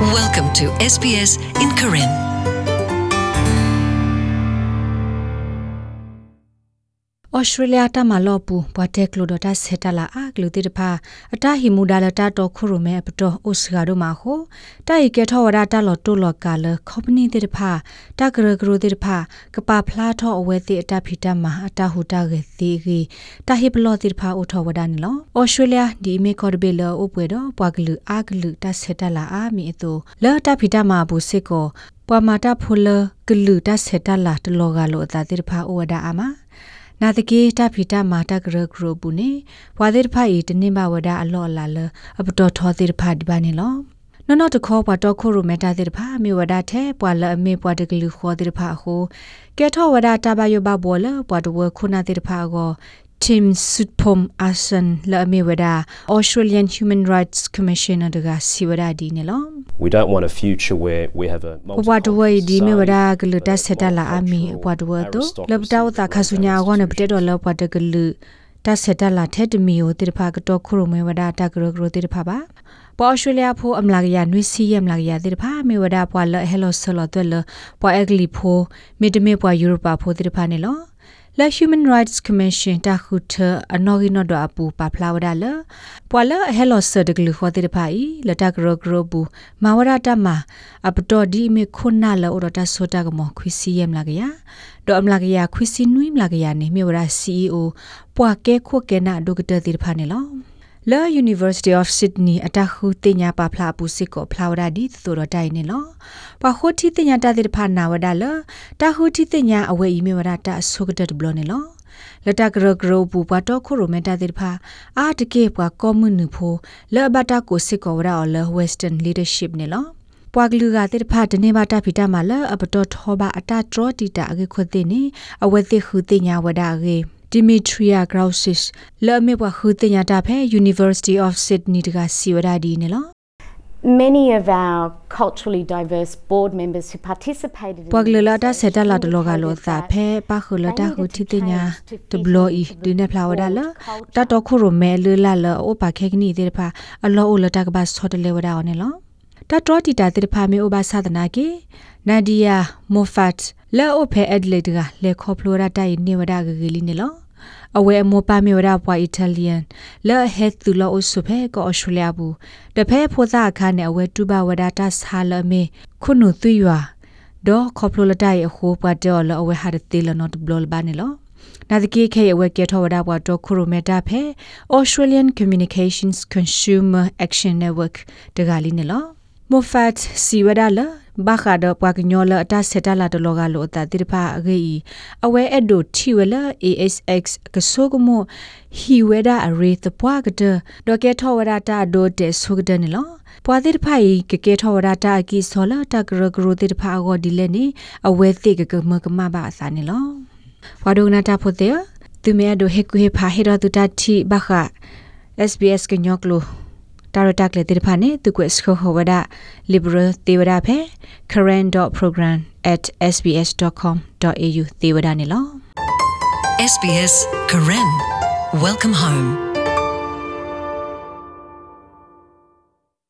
Welcome to SBS in Karen. ဩစတြေးလျတာမလောပူဘွားတက်ကလိုဒတာဆက်တလာအကလူတိတဖာအတဟီမူဒါလတာတော့ခုရမဲပတော်ဩစဂါဒိုမာဟိုတိုက်ကဲထောဝရတာလော်တိုလော်ကာလကော်ပနီတိတဖာတကရဂရိုတိတဖာကပါဖလာထောအဝဲတိအတဖီတမအတဟုတာဂေတိဂီတဟိပလောတိတဖာဩထောဝဒနီလောဩစတြေးလျဒီမေကော်ဒဘေလောဥပွေတော့ဘွာကလူအကလူတဆက်တလာအာမီအတူလော်တဖီတမဘူးစစ်ကိုပွာမာတာဖိုလကလူတဆက်တလာတလောကလောအတာတိတဖာဩဝဒအာမ နာတကေတဖီတမာတကရဂရဘူးနေဝါသေးတဖိုင်တနိမဝဒအလော့လာလအပတော်ထောသေးတဖာဒီပါနေလောနော်နော်တခေါ်ပွားတော့ခိုရမတာတဲ့ဖာမေဝဒတဲ့ပွာလအမေပွားတကလူခေါ်တဲ့ဖာဟိုကဲထောဝဒတာဘယဘဘောလပွားတော့ခုနာတဲ့ဖာကို Tim Sutpom Asan la me wada Australian Human Rights Commission daga siwada di ne lo We don't want a future where we have a Pwa do wai di me wada glu ta seta la ami pwa do to lab ta ta khasunya go ne pte do la pwa de glu ta seta la the de mi o tir pha ka to khuro me wada ta gro gro tir pha ba ပေါ်အော်စတြေးလျဖိုအမလာကရနွေစီယမ်လာကရတဲ့ဖာမေဝဒပွာလဟဲလိုဆလောတွဲလပွာအဂလီဖိုမီတမေပွာယူရိုပါဖိုတဲ့ဖာနေလော လာ Human Rights Commission တာခုထအနော်ဂီနော်ဒအပူပါဖလာဝဒါလပွာလဟဲလောဆဒဂလူခေါ်တဲ့ဖိုင်လတကရဂရဘူးမဝရတာမအပတော်ဒီမေခုနာလောရတာဆိုတာကမခွီစီယမ်လာကရဒေါ်အမလာကရခွီစီနွိမလာကရနေမြေဝရ CEO ပွာကဲခုကဲနာဒုကတဲ့တဲ့ဖာနေလော La University of Sydney အတခုတင်ညာပါဖလာပူစစ်ကိုဖလာဝဒဒီသို့တော့တိုင်နေလောပခုတီတင်ညာတတဲ့ဖာနာဝဒလတခုတီတင်ညာအဝဲဤမေဝဒတာဆုကတဲ့ဘလနေလောလတကရဂရဘူပတော့ခုရိုမတာတဲ့ဖာအာတကေပွားကောမွန်နူဖိုလဘတာကိုစစ်ကိုဝရအော်လ Western Leadership နေလောပွာကလူကတဲ့ဖာတနေပါတာဖီတာမလအပတော်ထောပါအတာဒရတီတာအကေခွတဲ့နေအဝဲတိခုတင်ညာဝဒအကေ Dimitria Grausis လဲ့မေဘခုတင်ရတာဖဲ University of Sydney တကစီဝဒဒီနေလော Many of our culturally diverse board members who participated in ပကလလာတာစက်တလာတလောကလောသာဖဲပခုလတာခုတီတင်ညာတဘလိုဤဒီနေဖလာဝဒါလတတော်ခုရမဲလလာလအိုပါခဲကနီတဲ့ဖာအလောအို လတာကဘာဆောတလေဝဒါအောင်နေလောတတော်တီတာတဲ့ဖာမေအိုဘာသာဒနာကေနာဒီယာမိုဖတ်လဲအိုဖဲအက်ဒလစ်ကလေခေါဖလိုရာတိုင်နေဝဒါဂဂီလီနေလောအဝဲမောပါမေဝဒါပွားအီတလီယန်လဲဟက်သူလောအဆုဖဲကောအော်စတြေးလျဘူးတဖဲဖိုသာခါနဲ့အဝဲတူပါဝဒါတာဆာလမေခုနုသွရွာဒေါ်ခေါပလိုလတိုင်အခိုးပတ်တော်လောအဝဲဟာတေလနော့ဘလောဘာနေလောနာဒကိခေအဝဲကေထောဝဒါဘွားတော့ခရိုမက်တာဖဲ Australian Communications Consumer Action Network တကလီနေလော Moffat Siwadala ဘာခါဒပွားကညောလအတဆက်တလာတလောကလိုအတတိဖာအဂေဤအဝဲအဒိုထီဝလာ ASX ကဆိုကမိုဟီဝဒအရေတပွားကဒဒေါကေထောဝဒတာဒိုတေဆုကဒနေလောပွာတိဖာဤကကေထောဝဒတာကီဆောလာတကရဂရိုတိဖာအောဒီလေနေအဝဲတိကကမကမဘာအစာနေလောဝါဒုနာတာဖို့တဲ့သူမဲဒိုဟေကူဟေဖာဟေရတူတာတီဘာခ SBS ကညောကလို တာရတက်လေတိဖာနေသူကွစခဟဝဒ liberal တေဝဒဖဲ current.program@sbs.com.au တေဝဒနေလော SBS Karen. Welcome home.